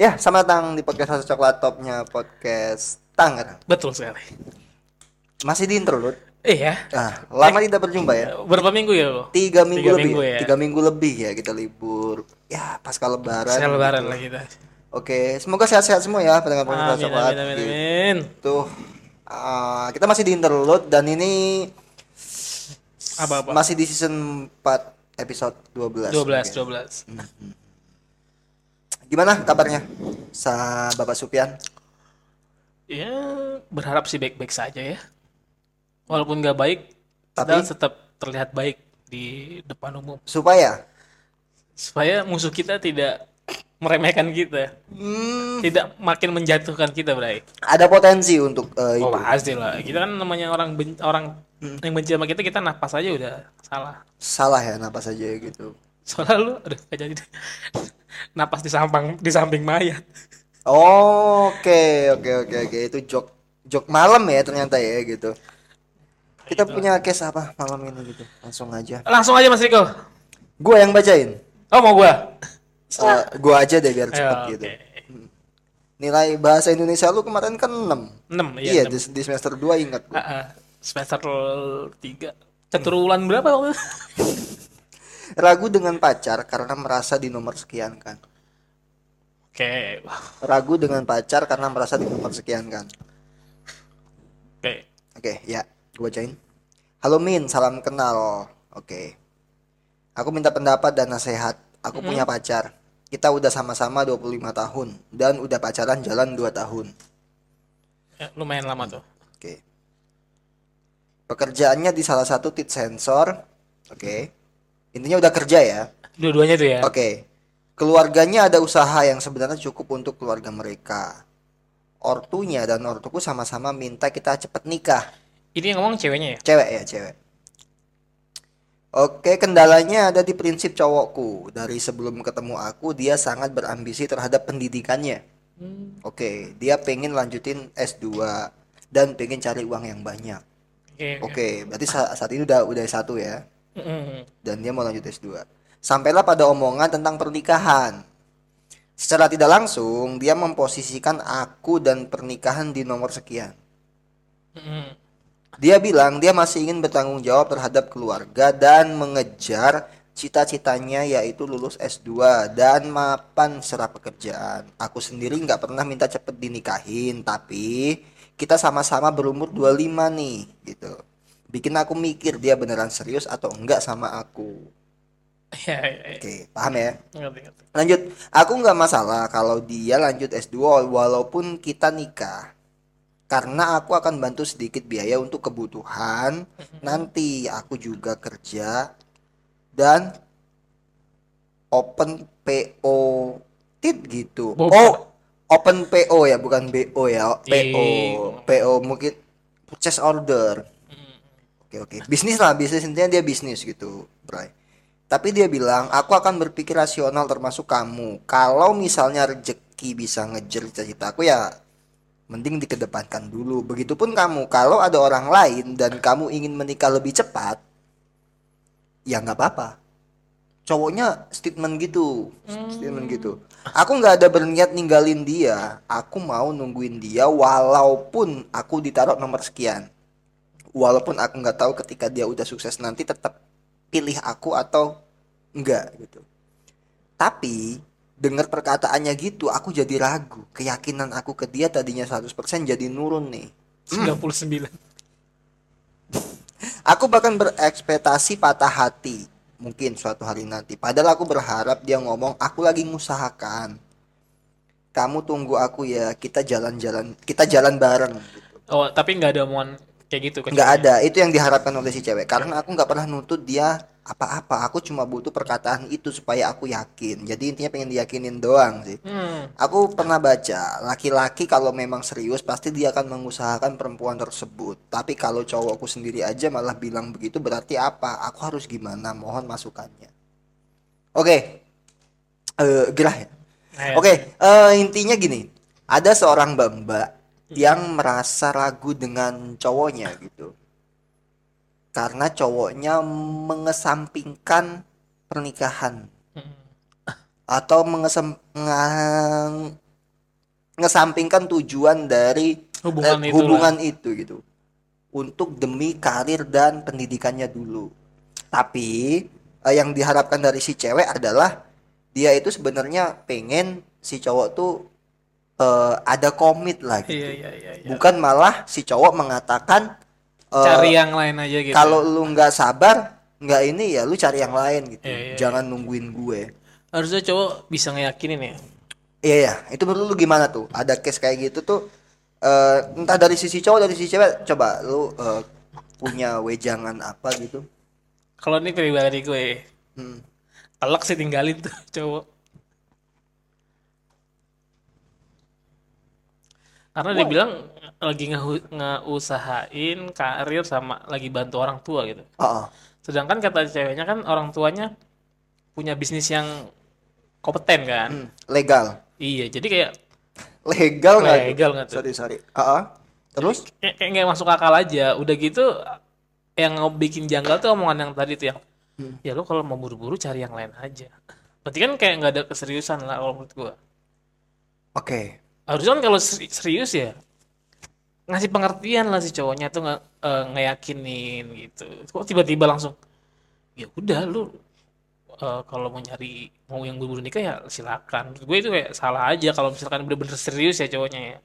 Ya, selamat datang di podcast Rasa Coklat Topnya podcast Tangerang. Betul sekali. Masih di intro, Lut. Iya. Nah, lama tidak berjumpa ya. Berapa minggu ya lo? Tiga minggu Tiga lebih. minggu ya. Tiga minggu lebih ya kita libur. Ya, pasca lebaran. Saya lebaran gitu. lah kita. Oke, semoga sehat-sehat semua ya pendengar podcast Rasa Coklat. amin, amin, amin. Tuh, ah, kita masih di interlude dan ini Apa apa? masih di season 4 episode 12. 12, mungkin. 12. Gimana kabarnya? Sa Bapak Supyan? Ya, berharap sih baik-baik saja ya. Walaupun nggak baik, Tapi- tetap terlihat baik di depan umum. Supaya Supaya musuh kita tidak meremehkan kita. hmm, Tidak makin menjatuhkan kita, Bray. ada potensi untuk Oh, itu. pasti lah. Kita kan namanya orang ben- orang yang benci sama kita, kita napas aja udah salah. Salah ya napas aja gitu. Soalnya lu, aduh, gak jadi. Napas di samping di samping mayat. Oke, oke, oke, oke. Itu jok jok malam ya ternyata ya gitu. Kita punya case apa malam ini gitu? Langsung aja. Langsung aja Mas Riko. Gua yang bacain. Oh, mau gua? Eh, gua aja deh biar Ayo, cepet oke. gitu. Nilai bahasa Indonesia lu kemarin kan 6. 6 Iya, iya. di, di semester 2 ingat gua. Ah, ah. semester 3. Ceturulan berapa? Ragu dengan pacar karena merasa di nomor sekian kan. Oke. Ragu dengan pacar karena merasa di nomor sekian kan. Oke. Oke, ya, gue bacain. Halo Min, salam kenal. Oke. Aku minta pendapat dan nasihat. Aku punya pacar. Kita udah sama-sama 25 tahun dan udah pacaran jalan 2 tahun. Ya, lumayan lama tuh. Oke. Pekerjaannya di salah satu tit sensor. Oke. Intinya udah kerja ya. Dua-duanya tuh ya. Oke. Keluarganya ada usaha yang sebenarnya cukup untuk keluarga mereka. Ortunya dan ortuku sama-sama minta kita cepet nikah. Ini yang ngomong ceweknya ya? Cewek ya, cewek. Oke, kendalanya ada di prinsip cowokku. Dari sebelum ketemu aku, dia sangat berambisi terhadap pendidikannya. Hmm. Oke, dia pengen lanjutin S2 dan pengen cari uang yang banyak. Oke. Oke, berarti sa- saat ini udah udah satu ya, Dan dia mau lanjut S2. Sampailah pada omongan tentang pernikahan. Secara tidak langsung, dia memposisikan aku dan pernikahan di nomor sekian. Dia bilang dia masih ingin bertanggung jawab terhadap keluarga dan mengejar cita-citanya yaitu lulus S2 dan mapan serap pekerjaan. Aku sendiri nggak pernah minta cepet dinikahin, tapi kita sama-sama berumur 25 nih, gitu. Bikin aku mikir dia beneran serius atau enggak sama aku. Ya, ya, ya. Oke, paham ya? Ngerti, ngerti. Lanjut, aku nggak masalah kalau dia lanjut S2 walaupun kita nikah. Karena aku akan bantu sedikit biaya untuk kebutuhan. Nanti aku juga kerja dan open PO tit gitu. Bukan. Oh, open PO ya, bukan BO ya. PO. Iya. PO mungkin purchase order. Oke oke. Bisnis lah, bisnis intinya dia bisnis gitu, Bray. Tapi dia bilang, aku akan berpikir rasional termasuk kamu. Kalau misalnya rezeki bisa ngejar cita-cita aku ya mending dikedepankan dulu. Begitupun kamu, kalau ada orang lain dan kamu ingin menikah lebih cepat, ya nggak apa-apa. Cowoknya statement gitu, statement gitu. Aku nggak ada berniat ninggalin dia. Aku mau nungguin dia walaupun aku ditaruh nomor sekian walaupun aku nggak tahu ketika dia udah sukses nanti tetap pilih aku atau enggak gitu. Tapi dengar perkataannya gitu aku jadi ragu. Keyakinan aku ke dia tadinya 100% jadi nurun nih. 99. Aku bahkan berekspektasi patah hati mungkin suatu hari nanti. Padahal aku berharap dia ngomong aku lagi ngusahakan. Kamu tunggu aku ya, kita jalan-jalan, kita jalan bareng gitu. Oh, tapi nggak ada omongan kayak gitu nggak ada. Itu yang diharapkan oleh si cewek. Karena aku nggak pernah nuntut dia apa-apa. Aku cuma butuh perkataan itu supaya aku yakin. Jadi intinya pengen diyakinin doang sih. Hmm. aku pernah baca laki-laki kalau memang serius pasti dia akan mengusahakan perempuan tersebut. Tapi kalau cowokku sendiri aja malah bilang begitu berarti apa? Aku harus gimana? Mohon masukannya. Oke. Eh, gerah ya? Nah, ya. Oke, eh, intinya gini, ada seorang mbak-mbak yang merasa ragu dengan cowoknya gitu, karena cowoknya mengesampingkan pernikahan. Mm. atau mengesem ngesampingkan tujuan dari Hubungan eh, itu hubungan itu gitu. Untuk demi karir dan pendidikannya dulu. Tapi eh, yang diharapkan dari si cewek adalah dia itu sebenarnya pengen si cowok tuh eh, ada komit lah gitu Iya iya iya. iya. bukan malah si cowok mengatakan eh, Cari yang lain aja gitu. kalau lu nggak sabar nggak ini ya lu cari yang lain gitu Iya, iya, jangan nungguin gue harusnya cowok bisa ngeyakinin ya. iya ya itu menurut lu gimana tuh ada case kayak gitu tuh eh, entah dari sisi cowok dari sisi cewek coba lu eh, punya wejangan apa gitu Kalau ini pribadi gue, Hmm. telak sih tinggalin tuh cowok. Karena dia bilang lagi ngehu- ngeusahain karir sama lagi bantu orang tua gitu. Oh, oh. Sedangkan kata ceweknya kan orang tuanya punya bisnis yang kompeten kan. Hmm, legal Iya, jadi kayak legal nggak legal nggak tuh? sorry sorry Ah, ah. terus Kayak kayak nggak masuk akal aja. Udah gitu yang bikin janggal tuh omongan yang tadi tuh yang Hmm. ya lo kalau mau buru-buru cari yang lain aja. Berarti kan kayak nggak ada keseriusan lah kalau menurut gua. oke Harusnya kan kalau seri- serius ya ngasih pengertian lah si cowoknya tuh nggak eh, ngeyakinin gitu. Kok tiba-tiba langsung ya udah lu eh, kalau mau nyari mau yang buru-buru nikah ya silakan. Menurut gue itu kayak salah aja kalau misalkan bener-bener serius ya cowoknya ya.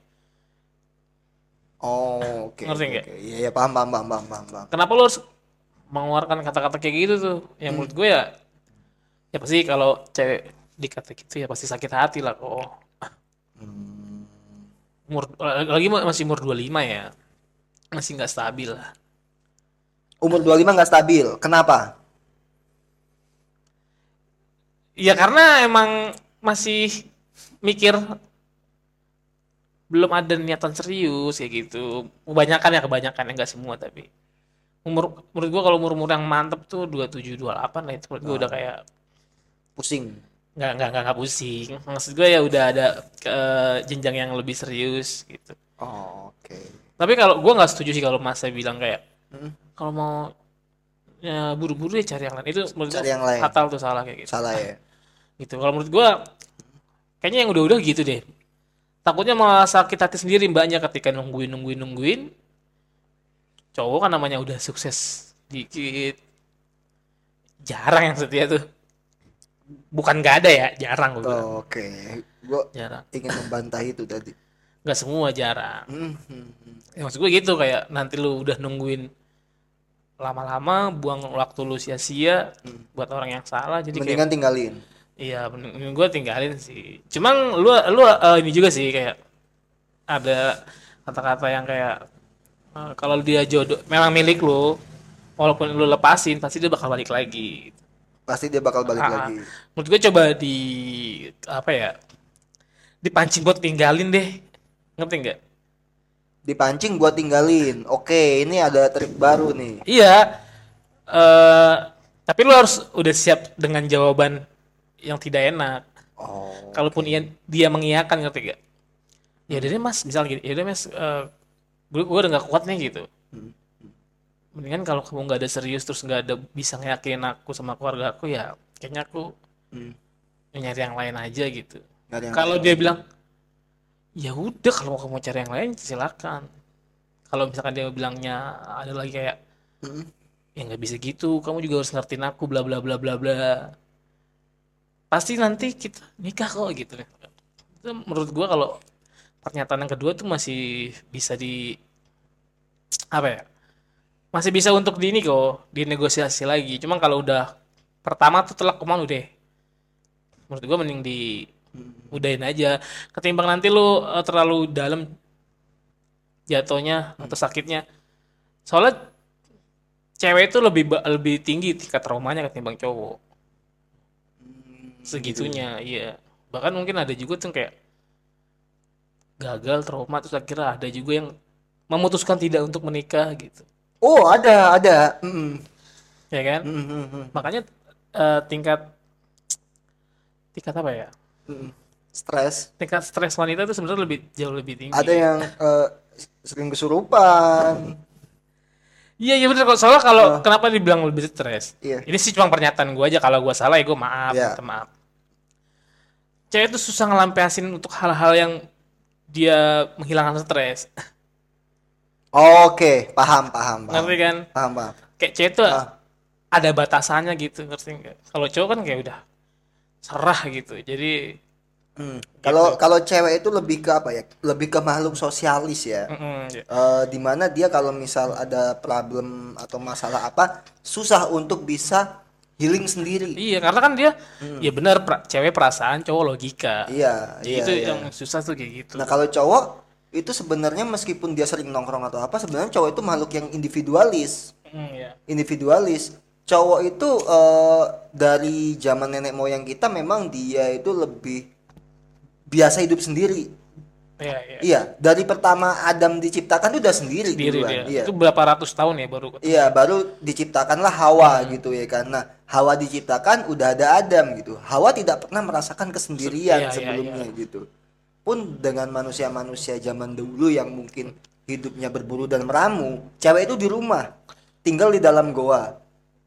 oh oke Ngerti oke, nggak? oke. iya iya paham paham paham paham paham, paham. Kenapa lu harus mengeluarkan kata-kata kayak gitu tuh? Yang menurut gue ya ya pasti kalau cewek dikata gitu ya pasti sakit hati lah kok. Hmm, Umur lagi masih umur 25 ya. Masih nggak stabil lah. umur 25 nggak stabil kenapa Ya karena emang masih mikir belum ada niatan serius kayak gitu. Kebanyakan ya kebanyakan ya nggak semua tapi umur menurut gua kalau umur-umur yang mantep tuh 27 28 lah itu menurut gua udah kayak pusing nggak nggak nggak nggak pusing. Maksud gua ya udah ada ke jenjang yang lebih serius gitu. oh, oke Tapi kalau gua nggak setuju sih kalau Mas saya bilang kayak Hmm. kalau mau ya buru-buru ya cari yang lain. Itu menurut Cari yang lain. fatal tuh salah kayak gitu. salah ya gitu kalau menurut gua kayaknya yang udah-udah gitu deh takutnya malah sakit hati sendiri mbaknya ketika nungguin nungguin nungguin cowok kan namanya udah sukses dikit jarang yang setia tuh bukan gak ada ya jarang gue Oh, oke. Gue jarang. ingin membantah itu tadi. Nggak semua jarang. Hmm, hmm, hmm. ya, maksud gue gitu kayak nanti lu udah nungguin lama-lama buang waktu lu sia-sia buat orang yang salah jadi kayak mendingan tinggalin. Iya, mending gue tinggalin sih. Cuman lu lu eh, ini juga sih kayak ada kata-kata yang kayak eh, kalau dia jodoh memang milik lu, walaupun lu lepasin pasti dia bakal balik lagi. Pasti dia bakal balik Ah, lagi Menurut gue coba di apa ya? Dipancing buat tinggalin deh. Ngerti nggak? dipancing buat tinggalin oke ini ada trik baru nih Iya. eh tapi lu harus udah siap dengan jawaban yang tidak enak. oh kalaupun ia, dia mengiyakan ngerti gak ya udah deh mas misal gini ya udah mas eh, gue gue udah gak kuat nih gitu Hmm. Mendingan kalau kamu nggak ada serius terus nggak ada bisa ngeyakinin aku sama keluarga aku ya kayaknya aku Hmm. nyari yang lain aja gitu. Kalau dia bilang ya udah kalau kamu cari yang lain silakan. Kalau misalkan dia bilangnya ada lagi kayak Hmm. ya nggak bisa gitu kamu juga harus ngertiin aku bla bla bla bla bla. Pasti nanti kita nikah kok gitu. Itu menurut gua kalau pernyataan yang kedua tuh masih bisa di apa ya masih bisa untuk di ini kok dinegosiasi lagi. Cuman kalau udah pertama tuh telak ke mana deh? Menurut gua mending di udahin aja. Ketimbang nanti lu eh, terlalu dalam jatuhnya atau sakitnya. Soalnya cewek itu lebih lebih tinggi tingkat traumanya ketimbang cowok. Segitunya iya. Bahkan mungkin ada juga tuh kayak gagal trauma terus akhirnya ada juga yang memutuskan tidak untuk menikah gitu oh ada ada. Hmm, ya kan? Hmm, hmm, makanya eh, tingkat tingkat apa ya? Hmm. stres. Tingkat stres wanita itu sebenarnya lebih jauh lebih tinggi. Ada yang eh, sering kesurupan. Iya iya bener. Kok soalnya kalau kenapa dibilang lebih stres? Iya. Ini sih cuma pernyataan gue aja. Kalau gue salah ya gue maaf, minta maaf. Cewek itu susah ngelampiasin untuk hal-hal yang dia menghilangkan stres. Oke, paham, paham, paham. Ngerti kan? Paham, paham. Kayak cewek tuh Ah. ada batasannya gitu, ngerti nggak? Kalau cowok kan kayak udah serah gitu. Jadi Hmm. Kalau kalau cewek itu lebih ke apa ya? Lebih ke makhluk sosialis ya. mm-mm, ya. Eh, di mana dia kalau misal ada problem atau masalah apa susah untuk bisa healing sendiri. Iya, karena kan dia ya benar pra- cewek perasaan, cowok logika. Iya, Ya, iya. itu iya. yang susah tuh kayak gitu. Nah kalau cowok itu sebenarnya meskipun dia sering nongkrong atau apa, sebenarnya cowok itu makhluk yang individualis. Hmm, ya. Individualis. Cowok itu eh, dari zaman nenek moyang kita memang dia itu lebih biasa hidup sendiri. Iya, iya. Iya, dari pertama Adam diciptakan itu udah sendiri, Sendiri duluan. Iya. Itu berapa ratus tahun ya baru ketemu. Iya, baru diciptakanlah Hawa gitu ya karena Hawa diciptakan udah ada Adam gitu. Hawa tidak pernah merasakan kesendirian Iya, iya, sebelumnya gitu. Pun dengan manusia-manusia zaman dulu yang mungkin hidupnya berburu dan meramu, cewek itu di rumah, tinggal di dalam goa,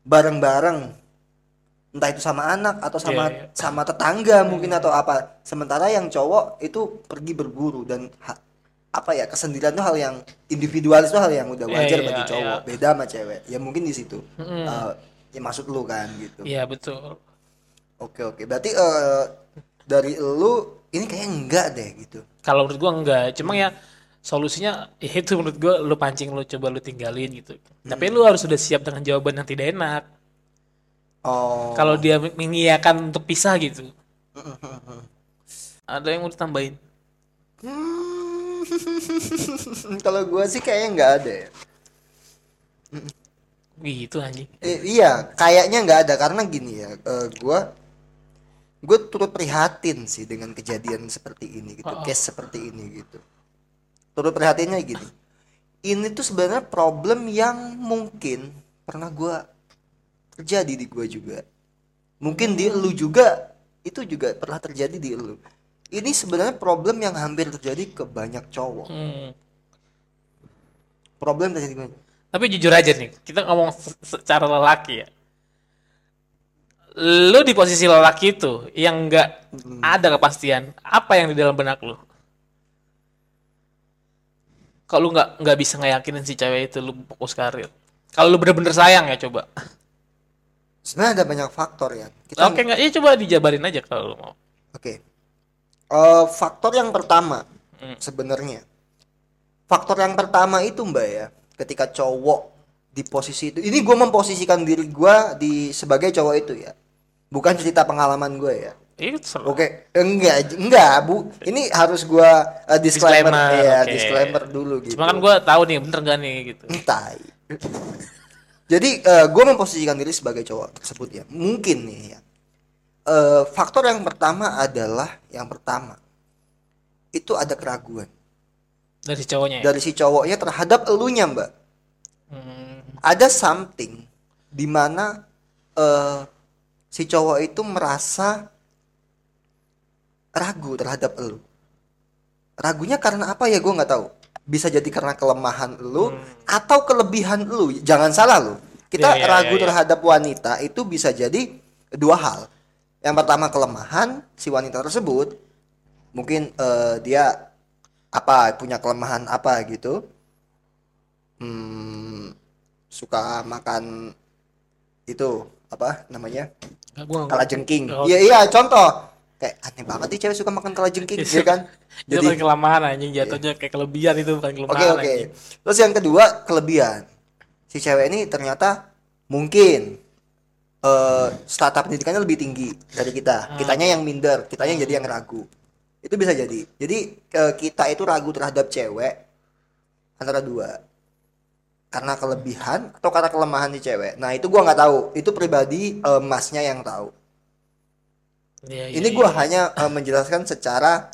bareng-bareng. Entah itu sama anak atau sama Iya, iya. sama tetangga mungkin atau apa. Sementara yang cowok itu pergi berburu dan ha- apa ya kesendirian itu hal yang individualis itu hal yang udah Iya, wajar iya, bagi iya. cowok beda sama cewek ya mungkin di situ Mm-mm. Eh, ya maksud lu kan gitu Iya, betul. oke oke berarti eh, dari lu ini kayak enggak deh gitu Kalau menurut gua enggak, cuma ya solusinya ya itu menurut gua lu pancing lu coba lu tinggalin gitu. Tapi lu harus sudah siap dengan jawaban yang tidak enak. oh Kalau dia mengiyakan untuk pisah gitu. Ada yang mau ditambahin? Hmm, kalau gua sih kayaknya enggak ada ya Gitu anjing. Eh, iya kayaknya enggak ada karena gini ya eh, gua gue turut prihatin sih dengan kejadian seperti ini gitu Oh, case seperti ini gitu. Turut prihatinnya gini. Ini tuh sebenarnya problem yang mungkin pernah gua terjadi di gua juga. Mungkin di lu juga itu juga pernah terjadi di lu. Ini sebenarnya problem yang hampir terjadi ke banyak cowok. Hmm. problem terjadi banyak- Tapi jujur aja nih, kita ngomong se- secara lelaki ya. Lu di posisi lelaki itu yang nggak ada kepastian apa yang di dalam benak lu. Kalau lu nggak nggak bisa ngeyakinin si cewek itu lu fokus karir. Kalau lu bener-bener sayang ya coba. sebenarnya ada banyak faktor ya kita Oke nggak? Ya coba dijabarin aja kalau lu mau. Oke. Eh, faktor yang pertama Hmm. sebenarnya. Faktor yang pertama itu Mbak ya, ketika cowok di posisi itu. Ini gue memposisikan diri gue di sebagai cowok itu ya. Bukan cerita pengalaman gue ya. Oke, enggak, enggak, Bu. Ini harus gua eh, disclaimer, Disclaimer, ya, oke. disclaimer dulu gitu. Cuma kan gue tahu nih bener gak nih gitu. Entah. Jadi eh, gue memposisikan diri sebagai cowok tersebut ya. Mungkin nih ya. Eh, faktor yang pertama adalah yang pertama itu ada keraguan Dari si cowoknya ya. dari si cowoknya terhadap elunya mbak. Hmm. Ada something di mana eh, si cowok itu merasa ragu terhadap elu. Ragunya karena apa ya gue nggak tahu. Bisa jadi karena kelemahan elu atau kelebihan elu. Jangan salah lo. Kita Iya, iya, ragu iya, iya. terhadap wanita itu bisa jadi dua hal. Yang pertama kelemahan si wanita tersebut mungkin eh, dia apa punya kelemahan apa gitu. Hmm, suka makan itu apa namanya Kalajengking. Oh. Iya iya contoh kayak aneh banget nih cewek suka makan kalajengking Iya. ya kan. Itu Jadi paling kelemahan anjing jatuhnya kayak kelebihan itu bukan oke kelemahan oke. anjing. Terus yang kedua kelebihan si cewek ini ternyata mungkin eh strata pendidikannya lebih tinggi dari kita. Kitanya yang minder, kitanya yang jadi yang ragu. Itu bisa jadi. Jadi eh, kita itu ragu terhadap cewek antara dua karena kelebihan atau karena kelemahan si cewek. Nah itu gua nggak tahu. Itu pribadi eh, masnya yang tahu. Iya, iya, Ini iya. gua hanya eh, menjelaskan secara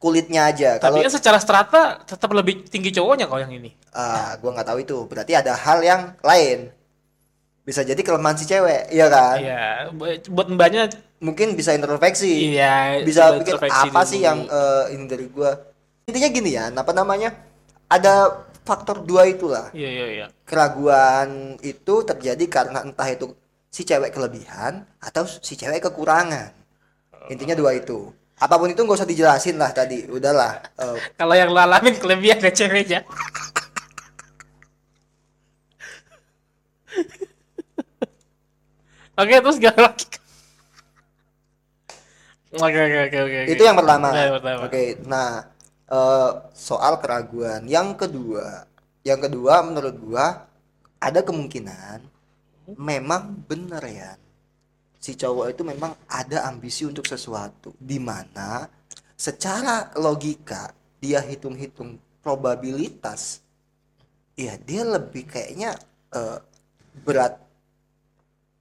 kulitnya aja. Tapi Kalau kan secara strata tetap lebih tinggi cowoknya kalau yang ini. ah, gua nggak tahu itu. Berarti ada hal yang lain. Bisa jadi kelemahan si cewek, iya kan? Iya, bu- buat mbaknya Mungkin bisa introspeksi. iya bisa introspeksi apa dulu. sih yang eh, ini dari gua. Intinya gini ya, apa namanya? Ada faktor dua itulah. Iya, iya, iya. Keraguan itu terjadi karena entah itu si cewek kelebihan atau si cewek kekurangan. Intinya dua itu. apa pun itu nggak usah dijelasin lah tadi udahlah Eh, Kalau yang lo alamin kelebihan dari ceweknya. Oke, terus gak lagi. Oke, oke, oke, oke. itu yang pertama Itu yang pertama. oke nah eh, soal keraguan yang kedua yang kedua menurut gua ada kemungkinan memang bener ya si cowok itu memang ada ambisi untuk sesuatu di mana secara logika dia hitung-hitung probabilitas ya dia lebih kayaknya eh, berat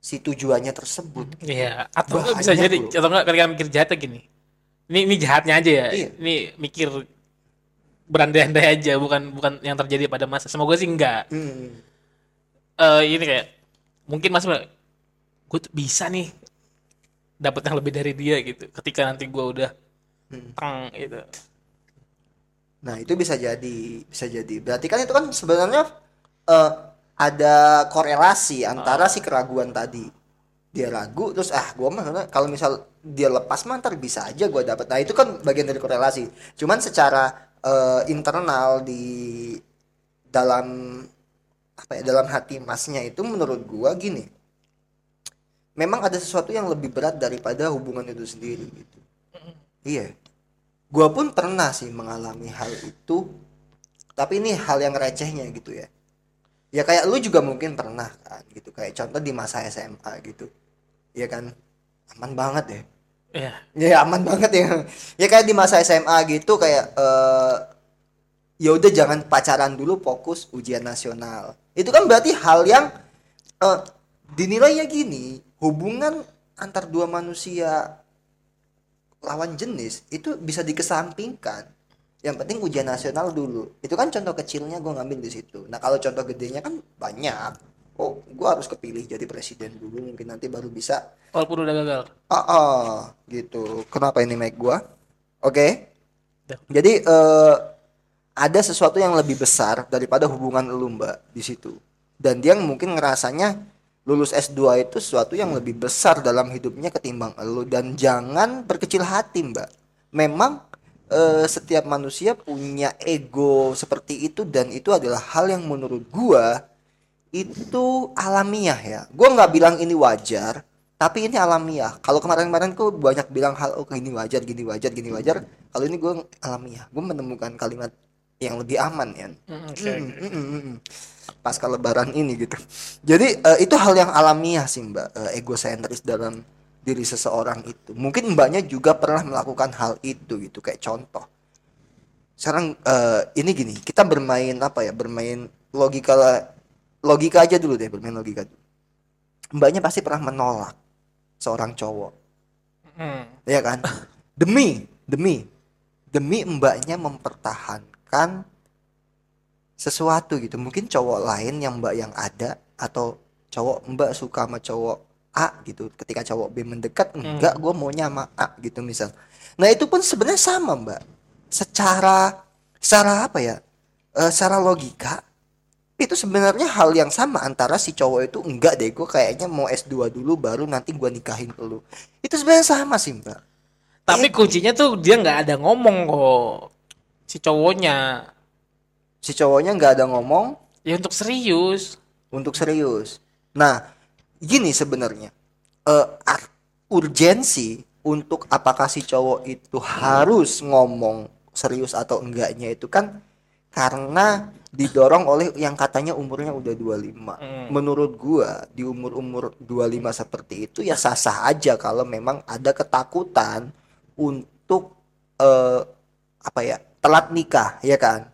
si tujuannya tersebut Iya, atau bisa jadi, loh. atau nggak ketika mikir jahatnya gini. Ini ini jahatnya aja ya. Iya. Ini mikir berandai-andai aja, bukan bukan yang terjadi pada masa. Semoga sih enggak. Hmm. Eh ini kayak mungkin mas gue tuh bisa nih dapat yang lebih dari dia gitu. Ketika nanti gue udah Hmm. tang gitu. Nah, itu bisa jadi, bisa jadi. Berarti kan itu kan sebenarnya eh, ada korelasi antara si keraguan tadi. Dia ragu terus ah gua mah kalau misal dia lepas mah ntar bisa aja gua dapat. Nah, itu kan bagian dari korelasi. Cuman secara eh, internal di dalam apa ya dalam hati masnya itu menurut gua gini. Memang ada sesuatu yang lebih berat daripada hubungan itu sendiri gitu. Iya. Gua pun pernah sih mengalami hal itu. Tapi ini hal yang recehnya gitu ya. Ya kayak lu juga mungkin pernah kan gitu. Kayak contoh di masa SMA gitu. Iya kan? Aman banget ya. Iya. Ya aman banget ya. Ya kayak di masa SMA gitu kayak eh ya udah jangan pacaran dulu fokus ujian nasional. Itu kan berarti hal yang eh dinilai ya gini, hubungan antar dua manusia lawan jenis itu bisa dikesampingkan. Yang penting ujian nasional dulu. Itu kan contoh kecilnya gue ngambil di situ. Nah kalau contoh gedenya kan banyak. Oh, gue harus kepilih jadi presiden dulu. Mungkin nanti baru bisa Walaupun udah gagal. Ah, ah, gitu. Kenapa ini mic gua? Oke. Udah. Jadi eh ada sesuatu yang lebih besar daripada hubungan lu, Mbak, di situ. Dan dia mungkin ngerasanya lulus S2 itu sesuatu yang lebih besar dalam hidupnya ketimbang lu dan jangan berkecil hati, Mbak. Memang eh, setiap manusia punya ego seperti itu dan itu adalah hal yang menurut gua itu alamiah ya. Gua nggak bilang ini wajar, tapi ini alamiah. Kalau kemarin-kemarin tuh banyak bilang hal oh gini wajar, gini wajar, gini wajar. Kalau ini gue alamiah. Gue menemukan kalimat yang lebih aman ya. Hmm, Oke, Mm, oke. mm, mm, mm, mm. Pasca lebaran ini gitu. Jadi eh, itu hal yang alamiah sih Mbak, eh, egosentris dalam diri seseorang itu. Mungkin Mbaknya juga pernah melakukan hal itu gitu kayak contoh. Sekarang eh, ini gini, kita bermain apa ya? Bermain logika logika aja dulu deh, bermain logika dulu. Mbaknya pasti pernah menolak seorang cowok, Hmm. ya kan? Demi, demi, demi mbaknya mempertahankan sesuatu gitu. Mungkin cowok lain yang mbak yang ada atau cowok mbak suka sama cowok A gitu. Ketika cowok B mendekat, enggak, gue maunya sama A gitu misal. Nah itu pun sebenarnya sama mbak. Secara, secara apa ya? Eh, secara logika itu sebenarnya hal yang sama antara si cowok itu enggak deh gue kayaknya mau S2 dulu baru nanti gua nikahin lu itu sebenarnya sama sih mbak Tapi kuncinya tuh dia nggak ada ngomong kok. Si cowoknya. si cowoknya nggak ada ngomong Ya untuk serius. untuk serius nah gini sebenarnya eh ar- urgensi untuk apakah si cowok itu harus ngomong serius atau enggaknya itu kan karena didorong oleh yang katanya umurnya udah 25 Hmm. menurut gua di umur-umur 25 seperti itu ya sah-sah aja kalau memang ada ketakutan untuk eh apa ya telat nikah ya kan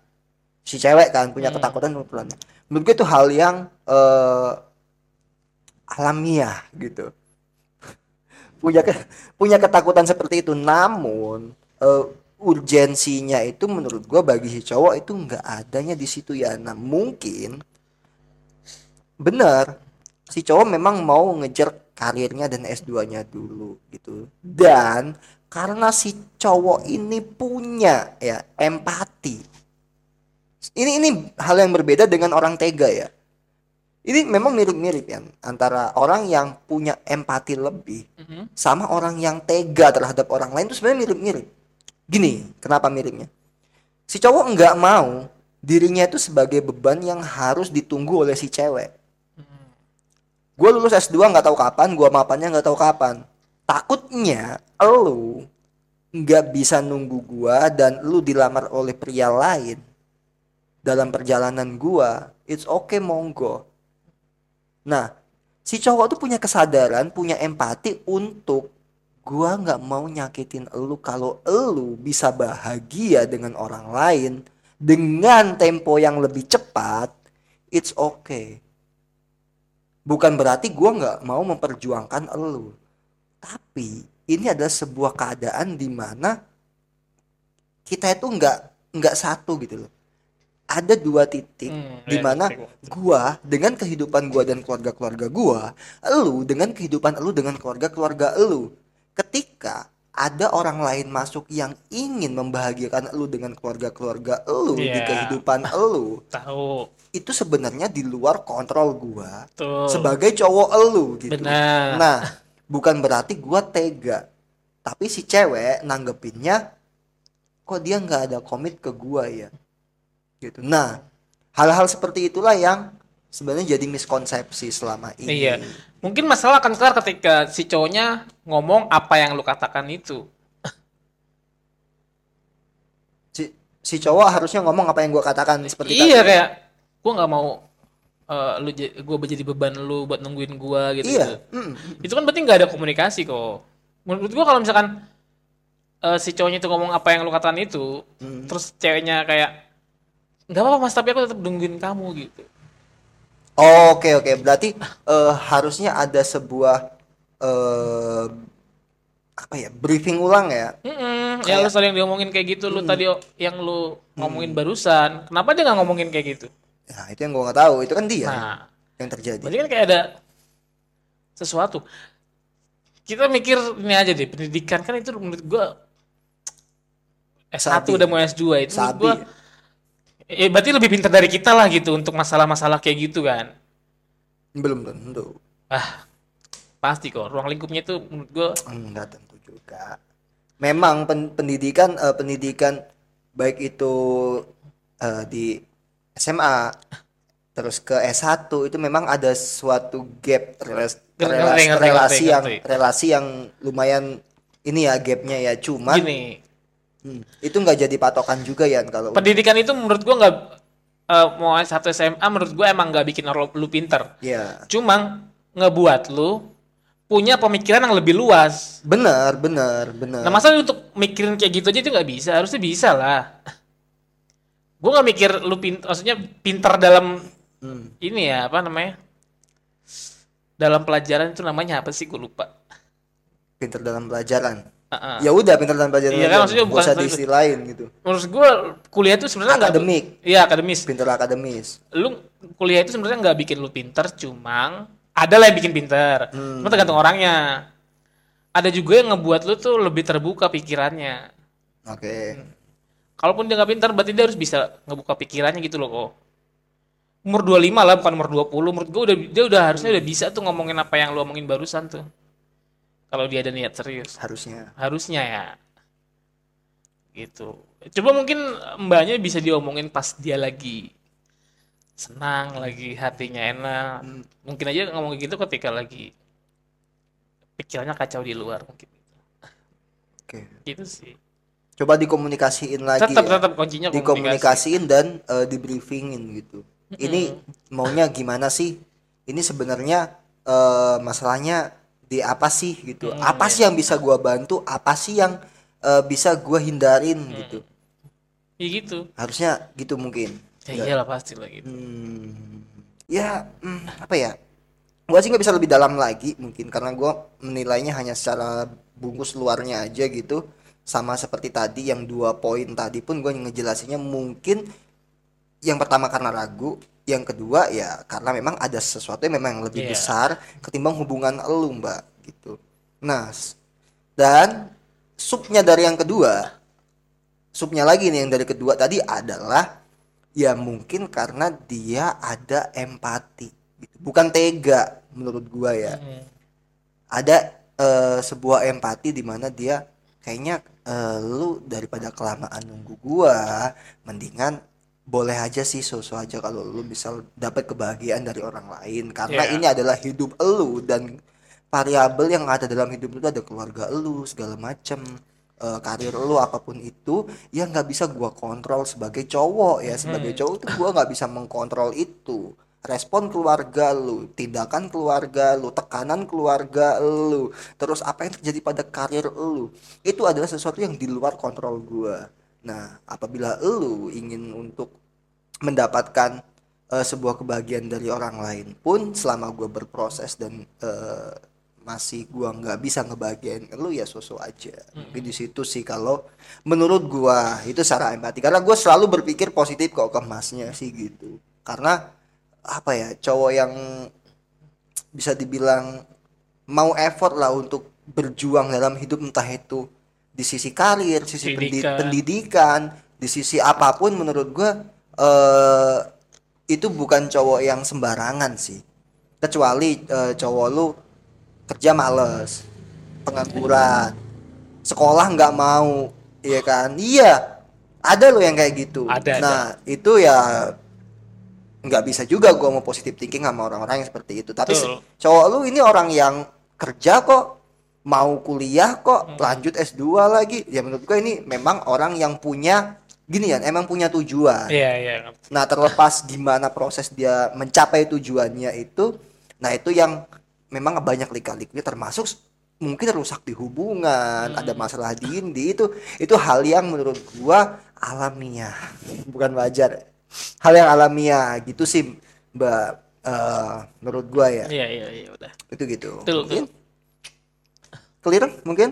si cewek kan punya Hmm. ketakutan untuk telat nikah. menurut gue itu hal yang eh alamiah gitu. Punya ke- punya ketakutan seperti itu. Namun eh, urgensinya itu menurut gua bagi si cowok itu nggak adanya di situ ya. Nah mungkin benar si cowok memang mau ngejar karirnya dan S2-nya dulu gitu. Dan karena si cowok ini punya ya empati. Ini ini hal yang berbeda dengan orang tega ya ini memang mirip-mirip ya antara orang yang punya empati lebih Mhm. sama orang yang tega terhadap orang lain itu sebenarnya mirip-mirip. Gini, kenapa miripnya? Si cowok nggak mau dirinya itu sebagai beban yang harus ditunggu oleh si cewek. Gue lulus S2 nggak tahu kapan, gua mapannya nggak tahu kapan. Takutnya lu nggak bisa nunggu gua dan lu dilamar oleh pria lain dalam perjalanan gua. It's okay monggo. Nah, si cowok tuh punya kesadaran, punya empati untuk gua nggak mau nyakitin elu kalau elu bisa bahagia dengan orang lain dengan tempo yang lebih cepat, it's okay. Bukan berarti gua nggak mau memperjuangkan elu. Tapi ini adalah sebuah keadaan di mana kita itu nggak nggak satu gitu loh. Ada dua titik Hmm, di ya, mana gua. dengan kehidupan gua dan keluarga-keluarga gua, elu dengan kehidupan elu dengan keluarga-keluarga elu. Ketika ada orang lain masuk yang ingin membahagiakan elu dengan keluarga-keluarga elu di Iya. kehidupan elu, Tahu. itu sebenarnya di luar kontrol gua Tuh. sebagai cowok elu gitu. Benar. Nah, bukan berarti gua tega. Tapi si cewek nanggepinnya kok dia nggak ada komit ke gua ya. Gitu. Nah, hal-hal seperti itulah yang sebenarnya jadi miskonsepsi selama ini. Iya. Mungkin masalah akan kelar ketika si cowoknya ngomong apa yang lu katakan itu. Si, si cowok harusnya ngomong apa yang gua katakan seperti iya tadi. kayak gua nggak mau eh, lu gua jadi beban lu buat nungguin gua gitu. Iya. mm. Itu kan berarti nggak ada komunikasi kok. Menurut gua kalau misalkan eh, si cowoknya itu ngomong apa yang lu katakan itu, Hmm. terus ceweknya kayak nggak apa-apa mas tapi aku tetap nungguin kamu gitu. Oke oke berarti eh, harusnya ada sebuah eh apa ya briefing ulang ya. Mm-mm, Kayak- yang lu sering diomongin kayak gitu, lu tadi yang lu ngomongin barusan, kenapa dia nggak ngomongin kayak gitu? Nah itu yang gua nggak tahu itu kan dia Nah, yang terjadi. berarti kan kayak ada sesuatu. Kita mikir ini aja deh, pendidikan kan itu menurut gua S1 Sabi. udah mau S2 itu menurut Sabi. gua eh berarti lebih pintar dari kita lah gitu untuk masalah-masalah kayak gitu kan. Belum tentu. Ah, pasti kok ruang lingkupnya itu menurut gua Enggak tentu juga. Memang pen- pendidikan eh, pendidikan baik itu eh, di SMA terus ke S1 itu memang ada suatu gap relas- relasi, yang relasi yang lumayan ini ya gapnya ya cuman gini, hmm, itu nggak jadi patokan juga ya kalau pendidikan itu menurut gua nggak eh, mau S1 SMA menurut gua emang nggak bikin lu, lu pinter. ya Cuma ngebuat lu punya pemikiran yang lebih luas. benar benar benar Nah, masa untuk mikirin kayak gitu aja itu nggak bisa? Harusnya bisa lah. Gue nggak mikir lu pinter, maksudnya pinter dalam Hmm, ini ya apa namanya? Dalam pelajaran itu namanya apa sih? Gue lupa. pinter dalam pelajaran Heeh. ya udah pinter dalam pelajaran Iya kan, maksudnya bukan usah diistilahin gitu Menurut gue kuliah itu sebenarnya akademik Iya akademis. pinter akademis Lu kuliah itu sebenarnya nggak bikin lu pinter, cuma ada lah yang bikin pinter. Hmm. Cuma tergantung orangnya. Ada juga yang ngebuat lu tuh lebih terbuka pikirannya. oke Kalaupun dia nggak pintar, berarti dia harus bisa ngebuka pikirannya gitu loh kok. Umur 25 lah, bukan umur 20. Menurut gue udah dia udah harusnya udah bisa tuh ngomongin apa yang lu omongin barusan tuh. Kalau dia ada niat serius. harusnya Harusnya ya. Gitu. Coba mungkin mbaknya bisa diomongin pas dia lagi senang, lagi hatinya enak. Mungkin aja ngomong gitu ketika lagi pikirannya kacau di luar mungkin. oke Gitu sih. coba dikomunikasiin lagi Tetap ya. tetap kuncinya komunikasi. dikomunikasiin dan eh, dibriefingin gitu ini maunya gimana sih ini sebenarnya eh, masalahnya di apa sih gitu Hmm, apa iya. sih yang bisa gua bantu apa sih yang eh, bisa gua hindarin Hmm. gitu Ya gitu. harusnya gitu mungkin Ya iyalah pasti lah gitu. Hmm, ya hmm, apa ya gua sih nggak bisa lebih dalam lagi mungkin karena gua menilainya hanya secara bungkus luarnya aja gitu sama seperti tadi yang dua poin tadi pun gue ngejelasinnya mungkin yang pertama karena ragu yang kedua ya karena memang ada sesuatu yang memang lebih Iya. besar ketimbang hubungan elu mbak gitu nah dan subnya dari yang kedua subnya lagi nih yang dari kedua tadi adalah ya mungkin karena dia ada empati gitu. bukan tega menurut gua ya Hmm. ada eh, sebuah empati di mana dia kayaknya eh, lu daripada kelamaan nunggu gua mendingan boleh aja sih sosok aja kalau lu bisa dapat kebahagiaan dari orang lain. Karena Iya. ini adalah hidup elu dan variabel yang ada dalam hidup lu ada keluarga lu segala macem. Eh, karir lu apa pun itu ya nggak bisa gua kontrol sebagai cowok ya. Sebagai cowok tuh gua nggak bisa mengkontrol itu. Respon keluarga lu tindakan keluarga lu tekanan keluarga lu terus apa yang terjadi pada karir lu itu adalah sesuatu yang di luar kontrol gua nah apabila lu ingin untuk mendapatkan eh, sebuah kebahagiaan dari orang lain pun selama gua berproses dan eh, masih gua nggak bisa ngebahagiain lu ya sosok aja. Mungkin di situ sih kalau menurut gua itu secara empati. Karena gua selalu berpikir positif kok ke masnya sih gitu. Karena apa ya cowok yang bisa dibilang mau effort lah untuk berjuang dalam hidup entah itu di sisi karir, sisi pendi- Pendidikan. pendidikan, di sisi apa pun menurut gua eh itu bukan cowok yang sembarangan sih. Kecuali eh, cowok lu kerja males, pengangguran, sekolah nggak mau, iya kan? Iya, ada lo yang kayak gitu. Ada, ada. nah itu ya nggak bisa juga gua mau positif thinking sama orang-orang yang seperti itu. Tapi Betul. cowok lu ini orang yang kerja kok, mau kuliah kok, Hmm. lanjut S2 lagi. Ya menurut gua ini memang orang yang punya gini ya, emang punya tujuan. Iya, iya. Nah, terlepas gimana proses dia mencapai tujuannya itu, nah itu yang memang banyak lika-likunya termasuk s- mungkin rusak di hubungan, ada masalah di ini itu itu hal yang menurut gua alamiah, bukan wajar. Hal yang alamiah gitu sih, Mbak eh, menurut gua ya. Iya, iya, iya, udah. Itu gitu. Betul, Mungkin clear mungkin?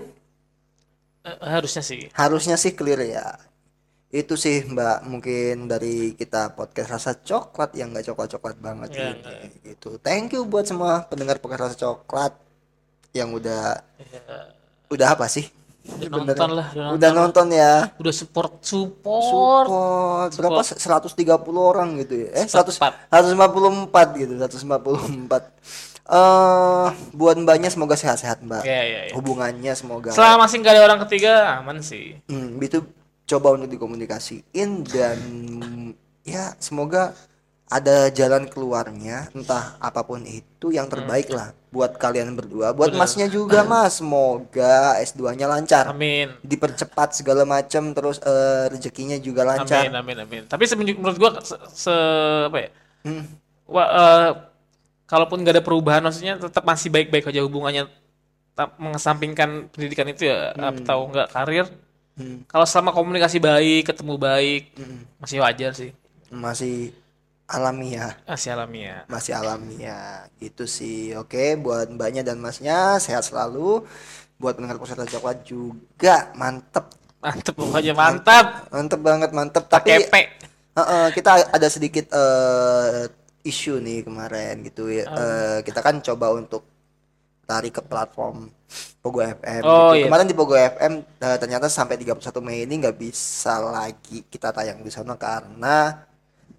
Eh, harusnya sih. Harusnya sih clear ya. Itu sih Mbak mungkin dari kita podcast rasa coklat yang nggak coklat-coklat banget Iya, ini gitu. Thank you buat semua pendengar podcast rasa coklat yang udah Iya. udah apa sih? Udah Bener. nonton lah, udah Udah nonton. nonton ya. Udah support, support. Support berapa 130 orang gitu ya. Eh 100 144. 154 gitu, 154. Eh buat Mbaknya semoga sehat-sehat, Mbak. Iya, iya, iya. Hubungannya semoga Selama masih nggak ada orang ketiga, aman sih. Hmm, itu coba untuk dikomunikasiin dan ya semoga ada jalan keluarnya entah apa pun itu yang terbaik lah buat kalian berdua buat Bener. masnya juga mas semoga S2-nya lancar Amin. dipercepat segala macam terus eh, rezekinya juga lancar Amin, amin, amin. Tapi menurut gua se, se- apa ya? Hmm, Wah, eh, kalaupun nggak ada perubahan, maksudnya tetap masih baik-baik aja hubungannya. Mengesampingkan pendidikan itu ya, atau enggak karir. hmm, Kalau selama komunikasi baik, ketemu baik, hmm. masih wajar sih. masih alamiah Masih alamiah. masih alamiah gitu sih oke buat mbaknya dan masnya sehat selalu buat pendengar pusat coklat juga mantep Mantep pokoknya mantap. mantep banget mantep tapi P. Heeh, kita ada sedikit eh, isu nih kemarin gitu ya. Eh, kita kan coba untuk tarik ke platform Pogo FM. Oh, gitu. iya. Kemarin di Pogo FM eh, ternyata sampai 31 Mei ini nggak bisa lagi kita tayang di sana karena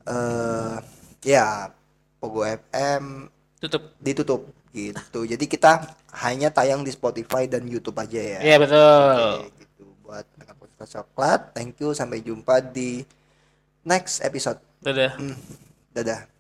eh ya Pogo FM Tutup. ditutup gitu. Jadi kita hanya tayang di Spotify dan YouTube aja ya. Iya betul. Oke, gitu buat podcast coklat. Thank you sampai jumpa di next episode. Dadah. Hmm, dadah.